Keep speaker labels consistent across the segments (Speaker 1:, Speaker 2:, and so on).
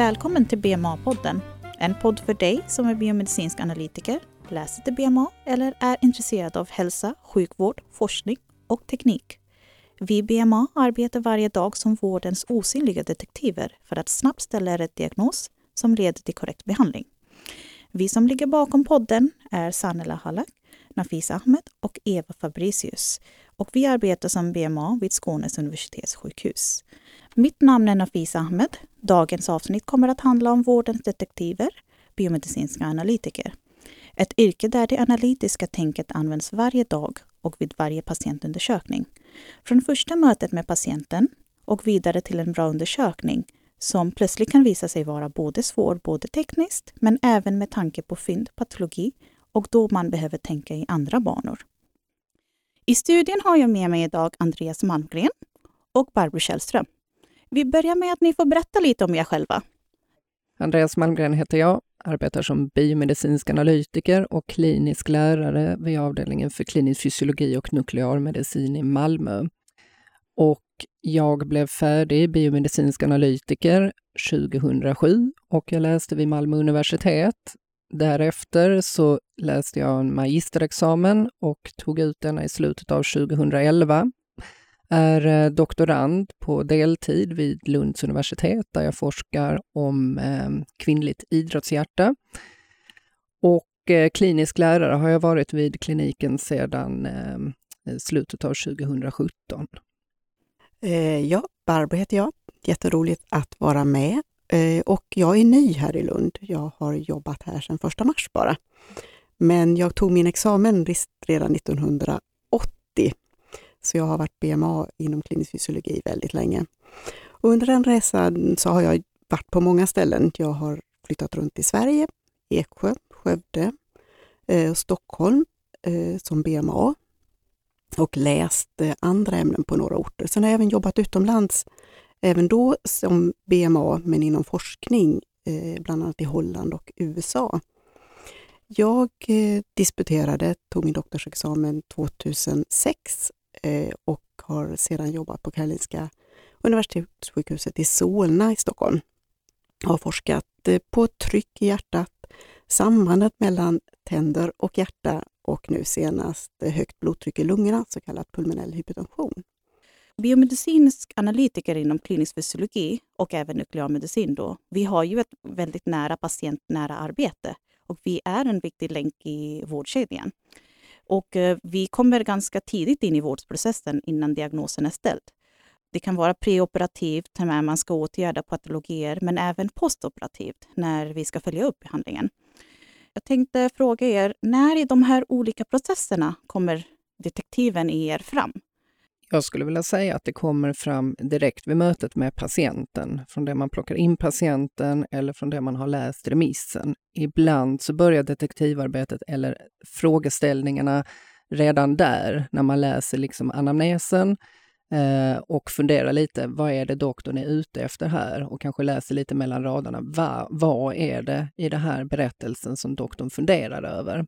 Speaker 1: Välkommen till BMA-podden. En podd för dig som är biomedicinsk analytiker, läser till BMA eller är intresserad av hälsa, sjukvård, forskning och teknik. Vi i BMA arbetar varje dag som vårdens osynliga detektiver för att snabbt ställa rätt diagnos som leder till korrekt behandling. Vi som ligger bakom podden är Sanela Hallak, Nafisa Ahmed och Eva Fabricius. Och vi arbetar som BMA vid Skånes universitetssjukhus. Mitt namn är Nafisa Ahmed. Dagens avsnitt kommer att handla om vårdens detektiver, biomedicinska analytiker. Ett yrke där det analytiska tänket används varje dag och vid varje patientundersökning. Från första mötet med patienten och vidare till en bra undersökning som plötsligt kan visa sig vara både svår, både tekniskt, men även med tanke på fynd, patologi och då man behöver tänka i andra banor. I studien har jag med mig idag Andreas Malmgren och Barbro Källström. Vi börjar med att ni får berätta lite om er själva.
Speaker 2: Andreas Malmgren heter jag, arbetar som biomedicinsk analytiker och klinisk lärare vid avdelningen för klinisk fysiologi och nuklearmedicin i Malmö. Och jag blev färdig biomedicinsk analytiker 2007 och jag läste vid Malmö universitet. Därefter så läste jag en magisterexamen och tog ut denna i slutet av 2011 är eh, doktorand på deltid vid Lunds universitet där jag forskar om ehm, kvinnligt idrottshjärta. Och eh, klinisk lärare har jag varit vid kliniken sedan ehm, slutet av 2017.
Speaker 3: Eh, ja, Barbro heter jag. Jätteroligt att vara med. Och jag är ny här i Lund. Jag har jobbat här sedan första mars bara. Men jag tog min examen redan 1980 så jag har varit BMA inom klinisk fysiologi väldigt länge. Och under den resan så har jag varit på många ställen. Jag har flyttat runt i Sverige, Eksjö, Skövde, eh, Stockholm eh, som BMA och läst eh, andra ämnen på några orter. Sen har jag även jobbat utomlands, även då som BMA men inom forskning, eh, bland annat i Holland och USA. Jag eh, disputerade, tog min doktorsexamen 2006 Eh, och har sedan jobbat på Karolinska Universitetssjukhuset i Solna i Stockholm. Har forskat eh, på tryck i hjärtat, sambandet mellan tänder och hjärta och nu senast eh, högt blodtryck i lungorna, så kallad pulmonell hypertension.
Speaker 1: Biomedicinsk analytiker inom klinisk fysiologi och även nuklearmedicin då, vi har ju ett väldigt nära patientnära arbete och vi är en viktig länk i vårdkedjan. Och eh, vi kommer ganska tidigt in i vårdprocessen innan diagnosen är ställd. Det kan vara preoperativt när man ska åtgärda patologier, men även postoperativt när vi ska följa upp behandlingen. Jag tänkte fråga er, när i de här olika processerna kommer detektiven i er fram?
Speaker 2: Jag skulle vilja säga att det kommer fram direkt vid mötet med patienten, från det man plockar in patienten eller från det man har läst remissen. Ibland så börjar detektivarbetet eller frågeställningarna redan där, när man läser liksom anamnesen eh, och funderar lite, vad är det doktorn är ute efter här? Och kanske läser lite mellan raderna, va, vad är det i den här berättelsen som doktorn funderar över?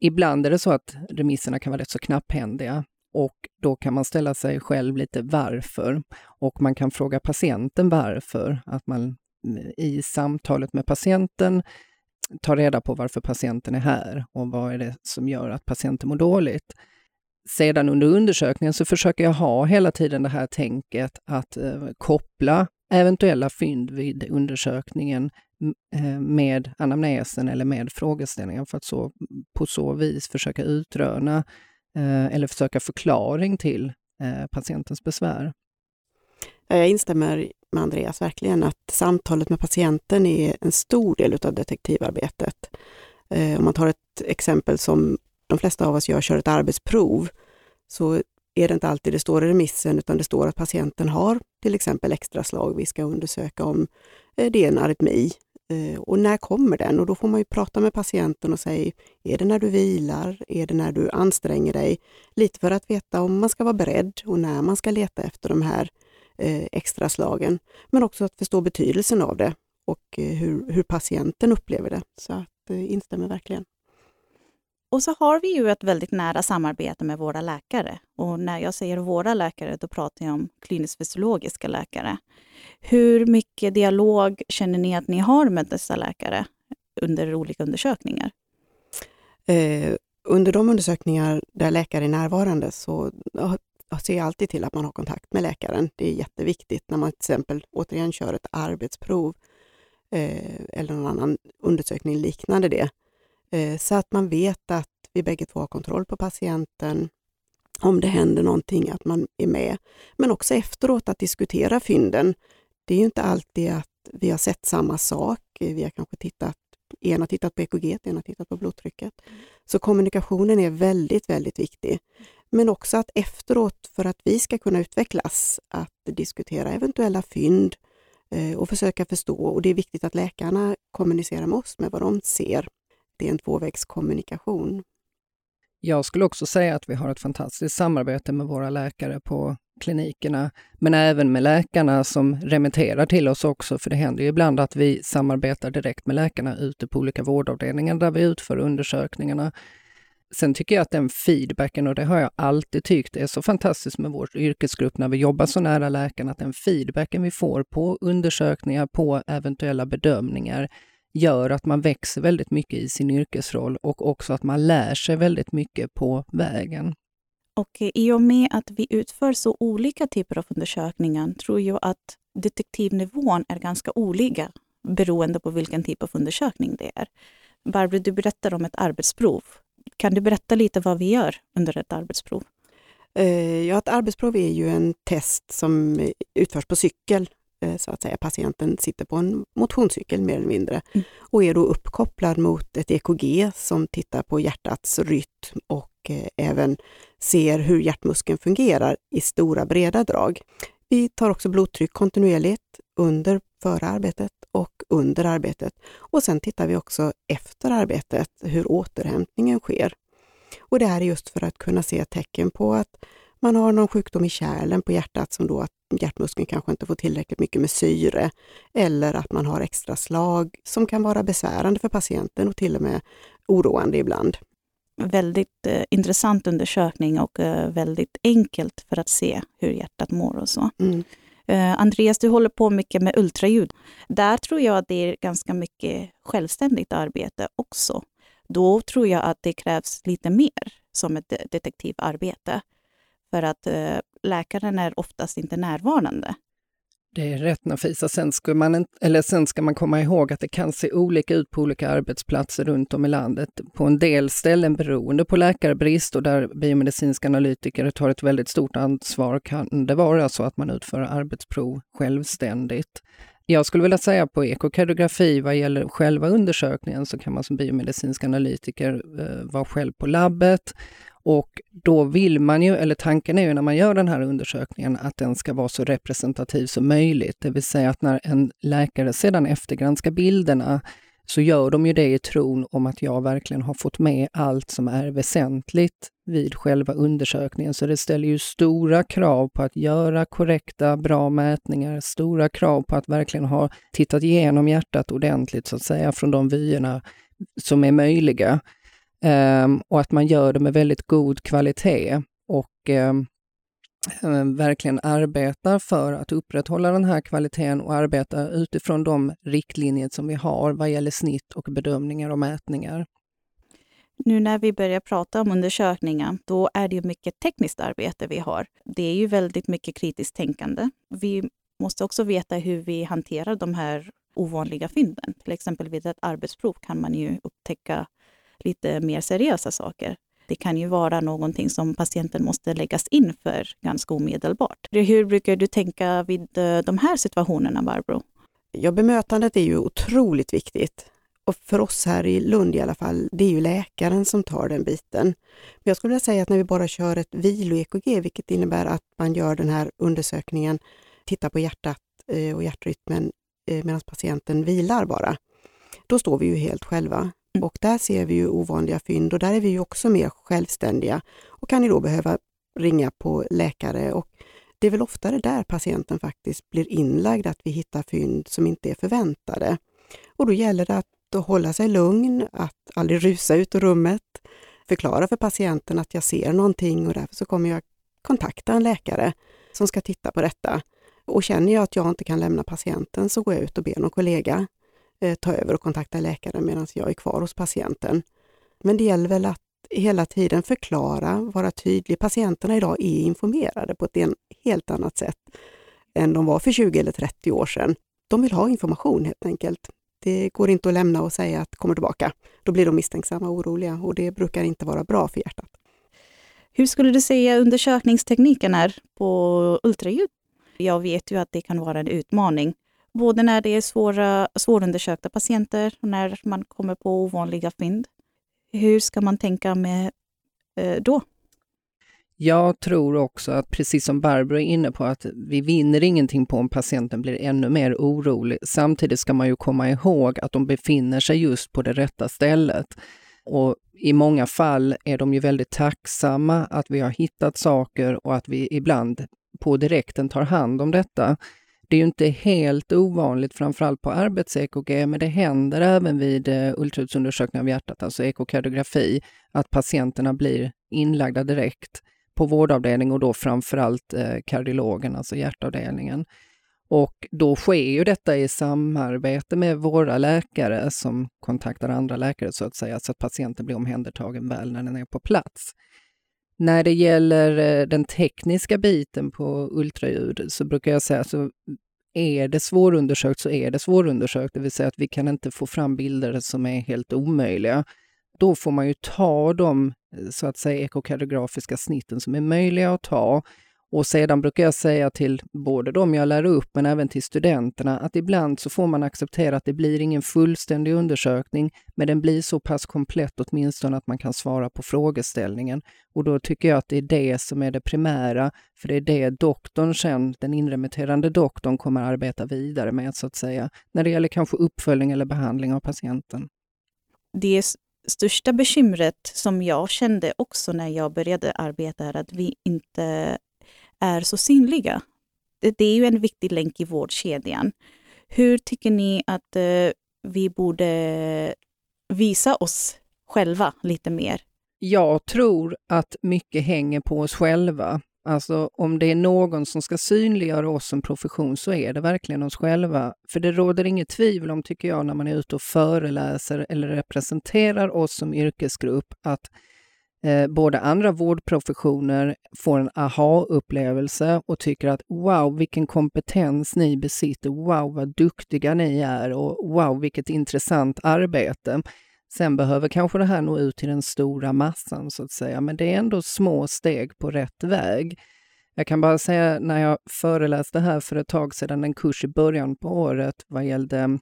Speaker 2: Ibland är det så att remisserna kan vara rätt så knapphändiga och då kan man ställa sig själv lite varför och man kan fråga patienten varför. Att man eh, i samtalet med patienten tar reda på varför patienten är här och vad är det som gör att patienten mår dåligt. Sedan under undersökningen så försöker jag ha hela tiden det här tänket att eh, koppla eventuella fynd vid undersökningen eh, med anamnesen eller med frågeställningen för att så, på så vis försöka utröna Eh, eller försöka förklaring till eh, patientens besvär.
Speaker 3: Jag instämmer med Andreas verkligen att samtalet med patienten är en stor del av detektivarbetet. Eh, om man tar ett exempel som de flesta av oss gör, kör ett arbetsprov, så är det inte alltid det står i remissen, utan det står att patienten har till exempel extraslag. Vi ska undersöka om det är en arytmi Eh, och när kommer den? Och då får man ju prata med patienten och säga, är det när du vilar? Är det när du anstränger dig? Lite för att veta om man ska vara beredd och när man ska leta efter de här eh, extra slagen. Men också att förstå betydelsen av det och eh, hur, hur patienten upplever det. Så att, instämmer verkligen.
Speaker 1: Och så har vi ju ett väldigt nära samarbete med våra läkare. Och när jag säger våra läkare, då pratar jag om kliniskt fysiologiska läkare. Hur mycket dialog känner ni att ni har med dessa läkare under olika undersökningar?
Speaker 3: Eh, under de undersökningar där läkare är närvarande så ser jag alltid till att man har kontakt med läkaren. Det är jätteviktigt när man till exempel återigen kör ett arbetsprov eh, eller någon annan undersökning liknande det. Eh, så att man vet att vi bägge två har kontroll på patienten, om det händer någonting, att man är med. Men också efteråt att diskutera fynden. Det är ju inte alltid att vi har sett samma sak. Vi har kanske tittat, en har tittat på EKG, en har tittat på blodtrycket. Så kommunikationen är väldigt, väldigt viktig. Men också att efteråt, för att vi ska kunna utvecklas, att diskutera eventuella fynd eh, och försöka förstå. Och det är viktigt att läkarna kommunicerar med oss med vad de ser. Det är en tvåvägskommunikation.
Speaker 2: Jag skulle också säga att vi har ett fantastiskt samarbete med våra läkare på klinikerna, men även med läkarna som remitterar till oss också, för det händer ju ibland att vi samarbetar direkt med läkarna ute på olika vårdavdelningar där vi utför undersökningarna. Sen tycker jag att den feedbacken, och det har jag alltid tyckt är så fantastiskt med vår yrkesgrupp när vi jobbar så nära läkarna, att den feedbacken vi får på undersökningar, på eventuella bedömningar, gör att man växer väldigt mycket i sin yrkesroll och också att man lär sig väldigt mycket på vägen.
Speaker 1: Och i och med att vi utför så olika typer av undersökningar tror jag att detektivnivån är ganska olika beroende på vilken typ av undersökning det är. Barbro, du berättar om ett arbetsprov. Kan du berätta lite vad vi gör under ett arbetsprov?
Speaker 3: Eh, ja, ett arbetsprov är ju en test som utförs på cykel så att säga. Patienten sitter på en motionscykel mer eller mindre mm. och är då uppkopplad mot ett EKG som tittar på hjärtats rytm och eh, även ser hur hjärtmuskeln fungerar i stora breda drag. Vi tar också blodtryck kontinuerligt under före arbetet och under arbetet. Och sen tittar vi också efter arbetet hur återhämtningen sker. Och det här är just för att kunna se tecken på att man har någon sjukdom i kärlen på hjärtat som då att hjärtmuskeln kanske inte får tillräckligt mycket med syre eller att man har extra slag som kan vara besvärande för patienten och till och med oroande ibland.
Speaker 1: Väldigt eh, intressant undersökning och eh, väldigt enkelt för att se hur hjärtat mår och så. Mm. Eh, Andreas, du håller på mycket med ultraljud. Där tror jag att det är ganska mycket självständigt arbete också. Då tror jag att det krävs lite mer som ett detektivarbete för att eh, läkaren är oftast inte närvarande.
Speaker 2: Det är rätt Nafisa. Sen ska, man, eller sen ska man komma ihåg att det kan se olika ut på olika arbetsplatser runt om i landet. På en del ställen beroende på läkarbrist och där biomedicinska analytiker tar ett väldigt stort ansvar kan det vara så att man utför arbetsprov självständigt. Jag skulle vilja säga på ekokardiografi vad gäller själva undersökningen så kan man som biomedicinsk analytiker eh, vara själv på labbet och då vill man ju, eller tanken är ju när man gör den här undersökningen, att den ska vara så representativ som möjligt. Det vill säga att när en läkare sedan eftergranskar bilderna så gör de ju det i tron om att jag verkligen har fått med allt som är väsentligt vid själva undersökningen. Så det ställer ju stora krav på att göra korrekta, bra mätningar, stora krav på att verkligen ha tittat igenom hjärtat ordentligt, så att säga, från de vyerna som är möjliga. Um, och att man gör det med väldigt god kvalitet och um, verkligen arbetar för att upprätthålla den här kvaliteten och arbeta utifrån de riktlinjer som vi har vad gäller snitt och bedömningar och mätningar.
Speaker 1: Nu när vi börjar prata om undersökningar, då är det ju mycket tekniskt arbete vi har. Det är ju väldigt mycket kritiskt tänkande. Vi måste också veta hur vi hanterar de här ovanliga fynden. Till exempel vid ett arbetsprov kan man ju upptäcka lite mer seriösa saker. Det kan ju vara någonting som patienten måste läggas in för ganska omedelbart. Hur brukar du tänka vid eh, de här situationerna, Barbro?
Speaker 3: Ja, bemötandet är ju otroligt viktigt. Och för oss här i Lund i alla fall, det är ju läkaren som tar den biten. Men jag skulle vilja säga att när vi bara kör ett vilo-EKG, vilket innebär att man gör den här undersökningen, tittar på hjärtat eh, och hjärtrytmen eh, medan patienten vilar bara. Då står vi ju helt själva. Mm. Och där ser vi ju ovanliga fynd och där är vi ju också mer självständiga och kan ju då behöva ringa på läkare och det är väl oftare där patienten faktiskt blir inlagd, att vi hittar fynd som inte är förväntade. Och då gäller det att hålla sig lugn, att aldrig rusa ut ur rummet, förklara för patienten att jag ser någonting och därför så kommer jag kontakta en läkare som ska titta på detta. Och känner jag att jag inte kan lämna patienten så går jag ut och ber någon kollega eh, ta över och kontakta läkaren medan jag är kvar hos patienten. Men det gäller väl att hela tiden förklara, vara tydlig. Patienterna idag är informerade på ett helt annat sätt än de var för 20 eller 30 år sedan. De vill ha information helt enkelt. Det går inte att lämna och säga att kommer tillbaka. Då blir de misstänksamma och oroliga och det brukar inte vara bra för hjärtat.
Speaker 1: Hur skulle du säga undersökningstekniken är på ultraljud? Jag vet ju att det kan vara en utmaning, både när det är svåra, svårundersökta patienter och när man kommer på ovanliga fynd. Hur ska man tänka med eh, då?
Speaker 2: Jag tror också att precis som Barbro är inne på att vi vinner ingenting på om patienten blir ännu mer orolig. Samtidigt ska man ju komma ihåg att de befinner sig just på det rätta stället. Och i många fall är de ju väldigt tacksamma att vi har hittat saker och att vi ibland på direkten tar hand om detta. Det är ju inte helt ovanligt, framförallt på arbets-EKG, men det händer även vid eh, ultraljudsundersökning av hjärtat, alltså ekokardiografi, att patienterna blir inlagda direkt på vårdavdelning och då framförallt eh, kardiologen, alltså hjärtavdelningen. Och då sker ju detta i samarbete med våra läkare som kontaktar andra läkare så att säga, så att patienten blir omhändertagen väl när den är på plats. När det gäller eh, den tekniska biten på ultraljud så brukar jag säga så är det svårundersökt så är det svårundersökt, det vill säga att vi kan inte få fram bilder som är helt omöjliga. Då får man ju ta de eh, så att säga ekokardiografiska snitten som är möjliga att ta och sedan brukar jag säga till både de jag lär upp men även till studenterna att ibland så får man acceptera att det blir ingen fullständig undersökning, men den blir så pass komplett åtminstone att man kan svara på frågeställningen. Och då tycker jag att det är det som är det primära, för det är det doktorn sen, den inremitterande doktorn, kommer arbeta vidare med så att säga, när det gäller kanske uppföljning eller behandling av patienten.
Speaker 1: Det största bekymret som jag kände också när jag började arbeta är att vi inte är så synliga. Det är ju en viktig länk i vårdkedjan. Hur tycker ni att eh, vi borde visa oss själva lite mer?
Speaker 2: Jag tror att mycket hänger på oss själva. Alltså om det är någon som ska synliggöra oss som profession så är det verkligen oss själva. För det råder inget tvivel om, tycker jag, när man är ute och föreläser eller representerar oss som yrkesgrupp, att eh, både andra vårdprofessioner får en aha-upplevelse och tycker att wow, vilken kompetens ni besitter, wow, vad duktiga ni är och wow, vilket intressant arbete. Sen behöver kanske det här nå ut till den stora massan så att säga, men det är ändå små steg på rätt väg. Jag kan bara säga när jag föreläste här för ett tag sedan, en kurs i början på året vad gällde mm,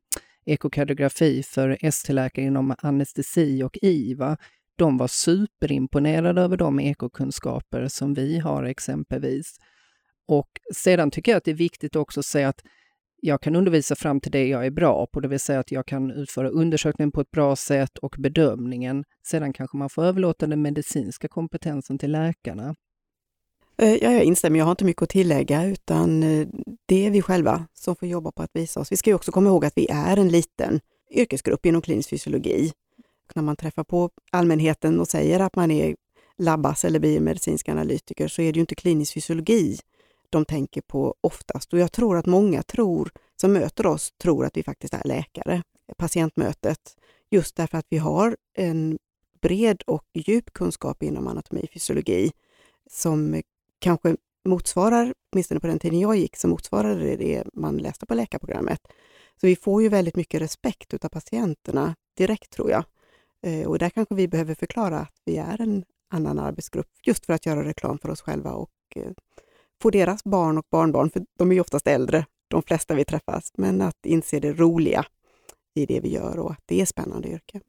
Speaker 2: ekokardiografi för ST-läkare inom anestesi och IVA, de var superimponerade över de ekokunskaper som vi har exempelvis. Och sedan tycker jag att det är viktigt också att säga att jag kan undervisa fram till det jag är bra på, det vill säga att jag kan utföra undersökningen på ett bra sätt och bedömningen. Sedan kanske man får överlåta den medicinska kompetensen till läkarna.
Speaker 3: Eh, ja, jag instämmer, jag har inte mycket att tillägga utan eh, det är vi själva som får jobba på att visa oss. Vi ska ju också komma ihåg att vi är en liten yrkesgrupp inom klinisk fysiologi när man träffar på allmänheten och säger att man är labbas eller biomedicinsk analytiker så är det ju inte klinisk fysiologi de tänker på oftast. Och jag tror att många tror, som möter oss tror att vi faktiskt är läkare, patientmötet, just därför att vi har en bred och djup kunskap inom anatomi och fysiologi som kanske motsvarar, åtminstone på den tiden jag gick, så motsvarade det det man läste på läkarprogrammet. Så vi får ju väldigt mycket respekt utav patienterna direkt tror jag. Eh, och där kanske vi behöver förklara att vi är en annan arbetsgrupp just för att göra reklam för oss själva och eh, få deras barn och barnbarn, för de är ju oftast äldre, de flesta vi träffas, men att inse det roliga i det vi gör och att det är spännande yrke.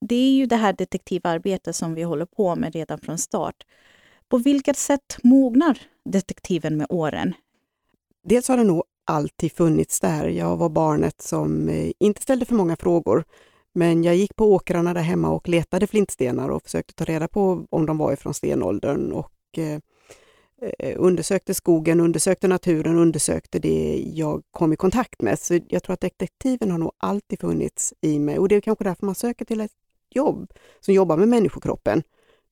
Speaker 1: Det är ju det här detektivarbetet som vi håller på med redan från start. På vilket sätt mognar detektiven med åren?
Speaker 3: Dels har det nog alltid funnits där. Jag var barnet som eh, inte ställde för många frågor men jag gick på åkrarna där hemma och letade flintstenar och försökte ta reda på om de var ifrån stenåldern och eh, eh, undersökte skogen, undersökte naturen, undersökte det jag kom i kontakt med. Så jag tror att detektiven har nog alltid funnits i mig och det är kanske därför man söker till ett jobb som jobbar med människokroppen.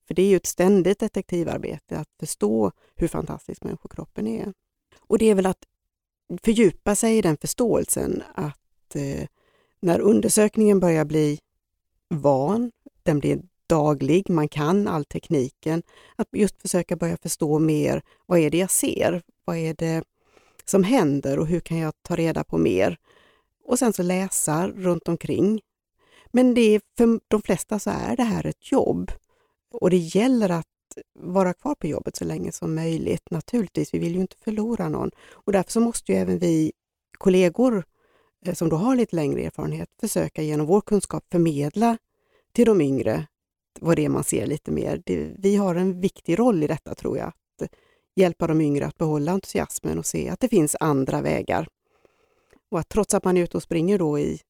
Speaker 3: För det är ju ett ständigt detektivarbete att förstå hur fantastisk människokroppen är. Och det är väl att fördjupa sig i den förståelsen att eh, när undersökningen börjar bli van, den blir daglig, man kan all tekniken, att just försöka börja förstå mer, vad är det jag ser? Vad är det som händer och hur kan jag ta reda på mer? Och sen så läsa runt omkring. Men det, för de flesta så är det här ett jobb och det gäller att vara kvar på jobbet så länge som möjligt. Naturligtvis, vi vill ju inte förlora någon och därför så måste ju även vi kollegor Eh, som då har lite längre erfarenhet försöka genom vår kunskap förmedla till de yngre vad det är man ser lite mer. Det, vi har en viktig roll i detta tror jag, att eh, hjälpa de yngre att behålla entusiasmen och se att det finns andra vägar. Och att trots att man är ute och springer då i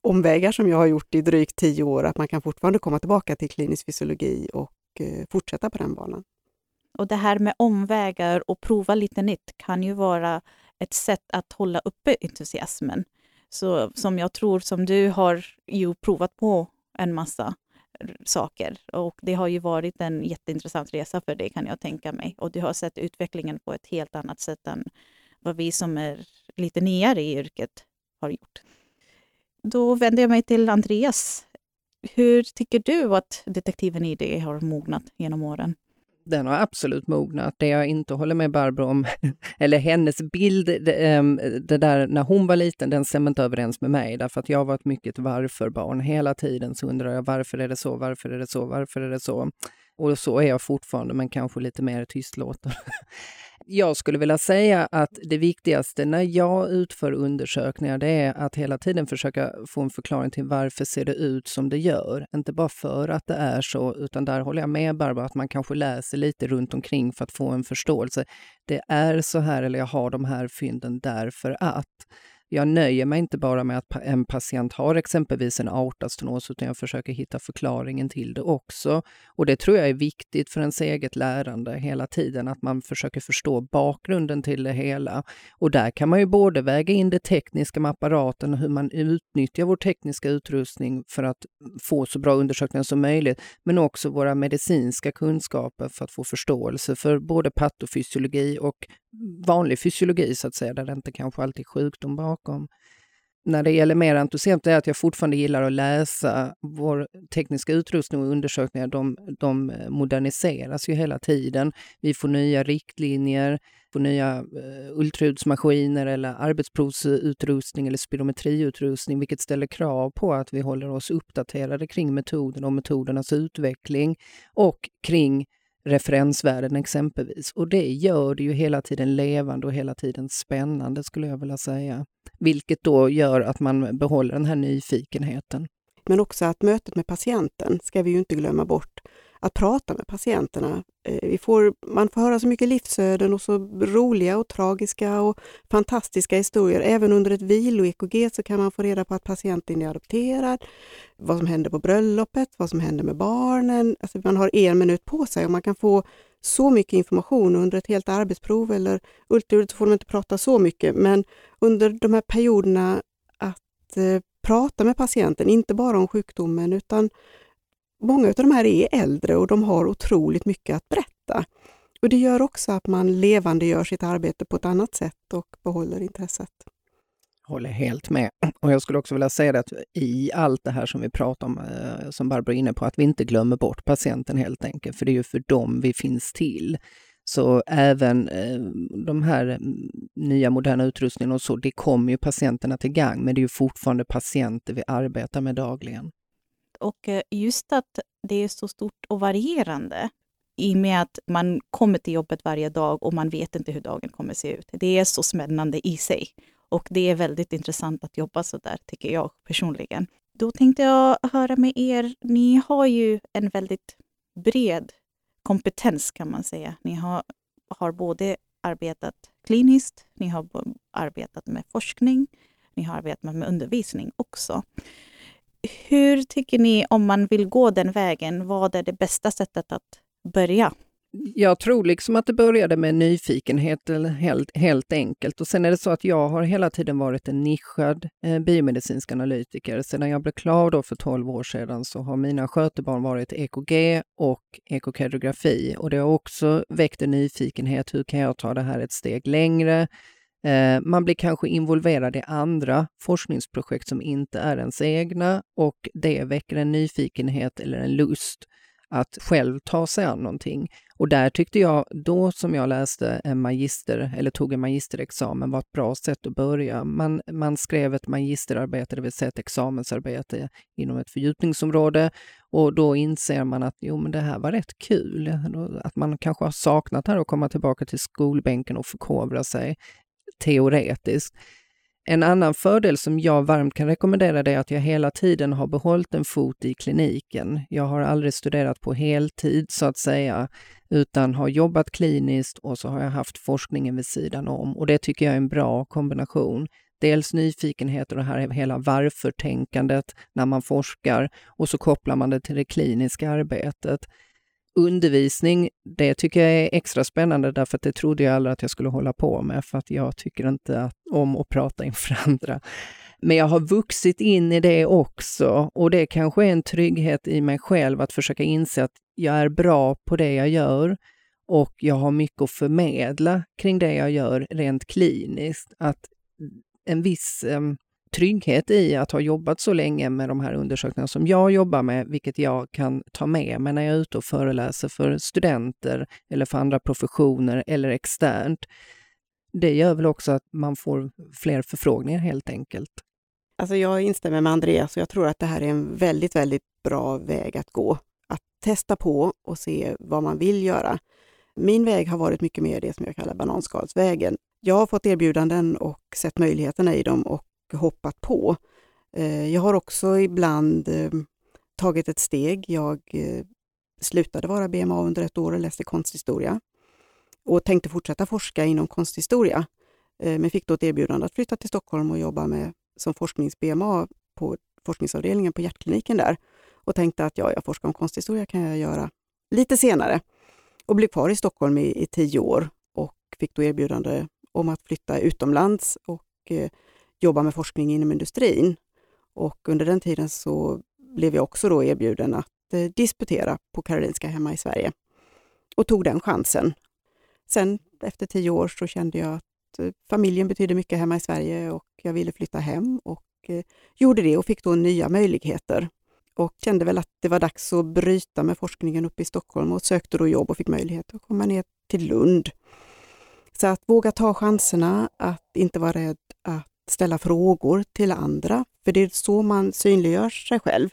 Speaker 3: omvägar som jag har gjort i drygt tio år, att man kan fortfarande komma tillbaka till klinisk fysiologi och eh, fortsätta på den banan.
Speaker 1: Och det här med omvägar och prova lite nytt kan ju vara ett sätt att hålla uppe entusiasmen. Så som jag tror som du har ju provat på en massa saker och det har ju varit en jätteintressant resa för dig kan jag tänka mig. Och du har sett utvecklingen på ett helt annat sätt än vad vi som är lite nyare i yrket har gjort. Då vänder jag mig till Andreas. Hur tycker du att detektiven i dig har mognat genom åren?
Speaker 2: Den har absolut mognat. Det jag inte håller med Barbro om, eller hennes bild, det, ehm, det, där när hon var liten, den stämmer inte överens med mig. Därför att jag var ett mycket varför-barn. Hela tiden så undrar jag varför är det så, varför är det så, varför är det så? Och så är jag fortfarande, men kanske lite mer tystlåten. jag skulle vilja säga att det viktigaste när jag utför undersökningar, det är att hela tiden försöka få en förklaring till varför ser det ut som det gör. Inte bara för att det är så, utan där håller jag med Barbara, att man kanske läser lite runt omkring för att få en förståelse. Det är så här, eller jag har de här fynden därför att. Jag nöjer mig inte bara med att en patient har exempelvis en aortastenos, utan jag försöker hitta förklaringen till det också. Och det tror jag är viktigt för ens eget lärande hela tiden, att man försöker förstå bakgrunden till det hela. Och där kan man ju både väga in det tekniska med apparaten och hur man utnyttjar vår tekniska utrustning för att få så bra undersökningar som möjligt, men också våra medicinska kunskaper för att få förståelse för både patofysiologi och vanlig fysiologi så att säga, där det inte kanske alltid är sjukdom bakom. När det gäller mer entusiasm är att jag fortfarande gillar att läsa. Vår tekniska utrustning och undersökningar, de, de eh, moderniseras ju hela tiden. Vi får nya riktlinjer, får nya eh, ultraljudsmaskiner eller arbetsprovsutrustning eller spirometriutrustning, vilket ställer krav på att vi håller oss uppdaterade kring metoden och metodernas utveckling och kring referensvärden exempelvis. Och det gör det ju hela tiden levande och hela tiden spännande skulle jag vilja säga. Vilket då gör att man behåller den här nyfikenheten.
Speaker 3: Men också att mötet med patienten ska vi ju inte glömma bort att prata med patienterna. Eh, vi får, man får höra så mycket livsöden och så roliga och tragiska och fantastiska historier. Även under ett vilo-EKG så kan man få reda på att patienten är adopterad, vad som händer på bröllopet, vad som händer med barnen. Alltså man har en minut på sig och man kan få så mycket information under ett helt arbetsprov eller ultraljudet får de inte prata så mycket, men under de här perioderna att eh, prata med patienten, inte bara om sjukdomen utan många av de här är äldre och de har otroligt mycket att berätta. Och Det gör också att man levande gör sitt arbete på ett annat sätt och behåller intresset.
Speaker 2: Håller helt med. Och jag skulle också vilja säga det att i allt det här som vi pratar om, eh, som Barbro är inne på, att vi inte glömmer bort patienten helt enkelt, för det är ju för dem vi finns till. Så även eh, de här mm, nya moderna utrustningarna och så, det kommer ju patienterna till gang, men det är ju fortfarande patienter vi arbetar med dagligen.
Speaker 1: Och eh, just att det är så stort och varierande i och med att man kommer till jobbet varje dag och man vet inte hur dagen kommer se ut. Det är så spännande i sig och det är väldigt intressant att jobba så där, tycker jag personligen. Då tänkte jag höra med er, ni har ju en väldigt bred kompetens kan man säga. Ni har, har både arbetat kliniskt, ni har arbetat med forskning, ni har arbetat med undervisning också. Hur tycker ni om man vill gå den vägen? Vad är det bästa sättet att börja
Speaker 2: Jag tror liksom att det började med nyfikenhet helt, helt enkelt. Och sen är det så att jag har hela tiden varit en nischad eh, biomedicinsk analytiker. Sedan jag blev klar då för 12 år sedan så har mina skötebarn varit EKG och ekokardiografi. Och det har också väckt en nyfikenhet. Hur kan jag ta det här ett steg längre? Eh, man blir kanske involverad i andra forskningsprojekt som inte är ens egna och det väcker en nyfikenhet eller en lust att själv ta sig an någonting. Och där tyckte jag, då som jag läste en magister, eller tog en magisterexamen, var ett bra sätt att börja. Man, man skrev ett magisterarbete, det vill säga ett examensarbete inom ett fördjupningsområde och då inser man att jo, men det här var rätt kul. Att man kanske har saknat här att komma tillbaka till skolbänken och förkovra sig teoretiskt. En annan fördel som jag varmt kan rekommendera det är att jag hela tiden har behållit en fot i kliniken. Jag har aldrig studerat på heltid så att säga, utan har jobbat kliniskt och så har jag haft forskningen vid sidan om. Och det tycker jag är en bra kombination. Dels nyfikenhet och det här hela varför-tänkandet när man forskar och så kopplar man det till det kliniska arbetet undervisning, det tycker jag är extra spännande därför att det trodde jag aldrig att jag skulle hålla på med för att jag tycker inte om att prata inför andra. Men jag har vuxit in i det också och det kanske är en trygghet i mig själv att försöka inse att jag är bra på det jag gör och jag har mycket att förmedla kring det jag gör rent kliniskt. Att en viss um, trygghet i att ha jobbat så länge med de här undersökningarna som jag jobbar med, vilket jag kan ta med mig när jag är ute och föreläser för studenter eller för andra professioner eller externt. Det gör väl också att man får fler förfrågningar helt enkelt.
Speaker 3: Alltså jag instämmer med Andreas och jag tror att det här är en väldigt, väldigt bra väg att gå. Att testa på och se vad man vill göra. Min väg har varit mycket mer det som jag kallar bananskalsvägen. Jag har fått erbjudanden och sett möjligheterna i dem och hoppat på. Eh, jag har också ibland eh, tagit ett steg. Jag eh, slutade vara BMA under ett år och läste konsthistoria och tänkte fortsätta forska inom konsthistoria. Men fick då ett erbjudande att flytta till Stockholm och jobba med, som forsknings-BMA på forskningsavdelningen på hjärtkliniken där och tänkte att ja, jag forskar om konsthistoria kan jag göra lite senare och blev kvar i Stockholm i, i tio år och fick då erbjudande om att flytta utomlands och jobba med forskning inom industrin. Och under den tiden så blev jag också då erbjuden att eh, disputera på Karolinska hemma i Sverige och tog den chansen. Sen efter tio år så kände jag att eh, familjen betydde mycket hemma i Sverige och jag ville flytta hem och eh, gjorde det och fick då nya möjligheter. Och kände väl att det var dags att bryta med forskningen uppe i Stockholm och sökte då jobb och fick möjlighet att komma ner till Lund. Så att våga ta chanserna, att inte vara rädd att ställa frågor till andra, för det är så man synliggör sig själv.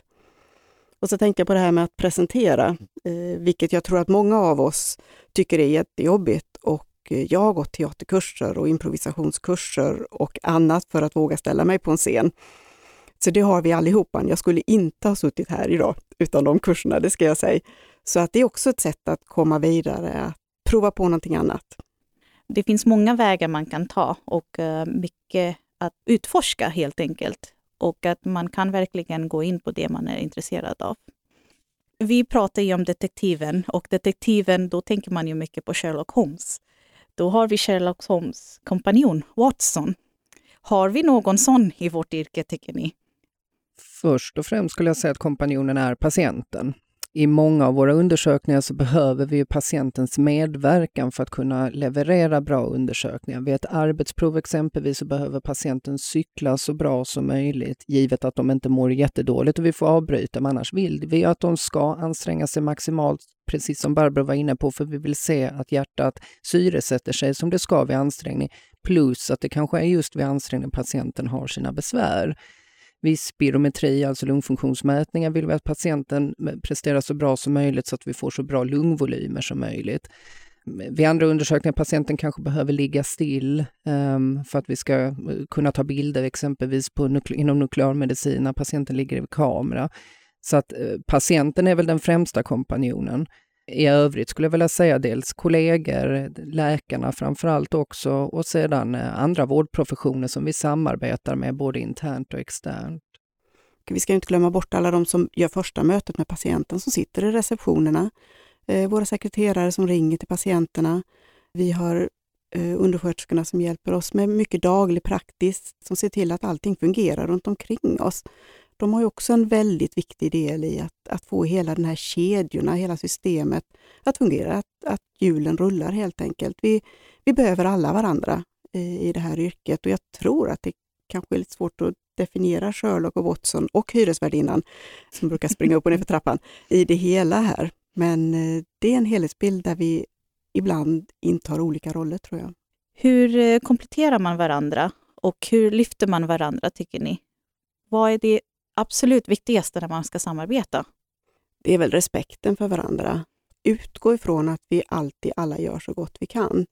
Speaker 3: Och så tänkte jag på det här med att presentera, eh, vilket jag tror att många av oss tycker är jättejobbigt. Och eh, jag har gått teaterkurser och improvisationskurser och annat för att våga ställa mig på en scen. Så det har vi allihopa. Jag skulle inte ha suttit här idag utan de kurserna, det ska jag säga. Så att det är också ett sätt att komma vidare, att prova på någonting annat.
Speaker 1: Det finns många vägar man kan ta och eh, mycket att utforska helt enkelt. Och att man kan verkligen gå in på det man är intresserad av. Vi pratar ju om detektiven och detektiven, då tänker man ju mycket på Sherlock Holmes. Då har vi Sherlock Holmes kompanjon Watson. Har vi någon sån i vårt yrke, tycker ni?
Speaker 2: Först och främst skulle jag säga att kompanjonen är patienten i många av våra undersökningar så behöver vi patientens medverkan för att kunna leverera bra undersökningar. Vid ett arbetsprov exempelvis så behöver patienten cykla så bra som möjligt, givet att de inte mår jättedåligt och vi får avbryta, men annars vill vi att de ska anstränga sig maximalt, precis som Barbro var inne på, för vi vill se att hjärtat syresätter sig som det ska vid ansträngning, plus att det kanske är just vid ansträngning patienten har sina besvär. Vid spirometri, alltså lungfunktionsmätningar, vill vi att patienten presterar så bra som möjligt så att vi får så bra lungvolymer som möjligt. Vid andra undersökningar patienten kanske behöver ligga still um, för att vi ska eh, kunna ta bilder exempelvis på nukle inom nuklearmedicin när patienten ligger i kamera. Så att uh, patienten är väl den främsta kompanjonen. I övrigt skulle jag vilja säga dels kollegor, läkarna framför allt också och sedan eh, andra vårdprofessioner som vi samarbetar med både internt och externt.
Speaker 3: Vi ska inte glömma bort alla de som gör första mötet med patienten som sitter i receptionerna. Eh, våra sekreterare som ringer till patienterna. Vi har eh, undersköterskorna som hjälper oss med mycket daglig praktiskt, som ser till att allting fungerar runt omkring oss. De har ju också en väldigt viktig del i att, att få hela den här kedjorna, hela systemet att fungera, att, att hjulen rullar helt enkelt. Vi, vi behöver alla varandra i, i det här yrket och jag tror att det kanske är lite svårt att definiera Sherlock och Watson och hyresvärdinnan som brukar springa upp och ner för trappan i det hela här. Men eh, det är en helhetsbild där vi ibland intar olika roller tror jag.
Speaker 1: Hur eh, kompletterar man varandra och hur lyfter man varandra tycker ni? Vad är det absolut viktigaste när man ska samarbeta?
Speaker 3: Det är väl respekten för varandra. Utgå ifrån att vi alltid alla gör så gott vi kan.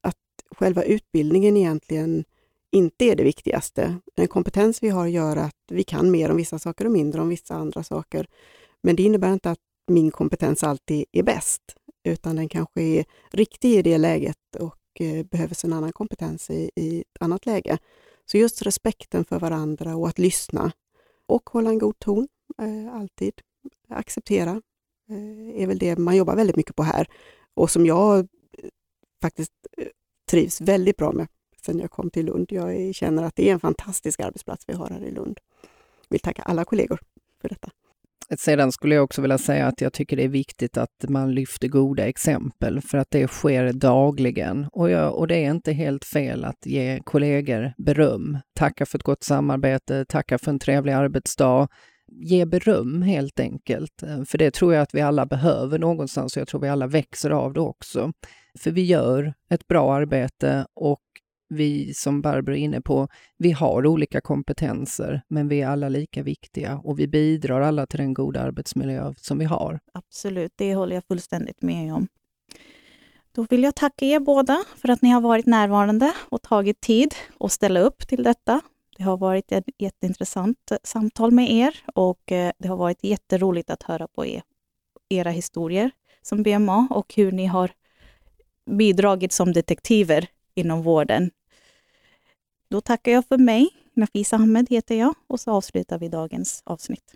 Speaker 3: Att själva utbildningen egentligen inte är det viktigaste. Den kompetens vi har gör att vi kan mer om vissa saker och mindre om vissa andra saker. Men det innebär inte att min kompetens alltid är bäst, utan den kanske är riktig i det läget och eh, behövs en annan kompetens i, i ett annat läge. Så just respekten för varandra och att lyssna och hålla en god ton, eh, alltid. Acceptera eh, är väl det man jobbar väldigt mycket på här och som jag eh, faktiskt eh, trivs väldigt bra med sen jag kom till Lund. Jag känner att det är en fantastisk arbetsplats vi har här i Lund. Jag vill tacka alla kollegor för detta.
Speaker 2: Sedan skulle jag också vilja säga att jag tycker det är viktigt att man lyfter goda exempel för att det sker dagligen. Och, jag, och det är inte helt fel att ge kollegor beröm. Tacka för ett gott samarbete, tacka för en trevlig arbetsdag. Ge beröm helt enkelt. För det tror jag att vi alla behöver någonstans och jag tror vi alla växer av det också. För vi gör ett bra arbete och vi, som Barbro är inne på, vi har olika kompetenser, men vi är alla lika viktiga och vi bidrar alla till den goda arbetsmiljö som vi har.
Speaker 1: Absolut, det håller jag fullständigt med om. Då vill jag tacka er båda för att ni har varit närvarande och tagit tid att ställa upp till detta. Det har varit ett jätteintressant eh, samtal med er och eh, det har varit jätteroligt att höra på er, era historier som BMA och hur ni har bidragit som detektiver inom vården då tackar jag för mig. Nafisa Ahmed heter jag och så avslutar vi dagens avsnitt.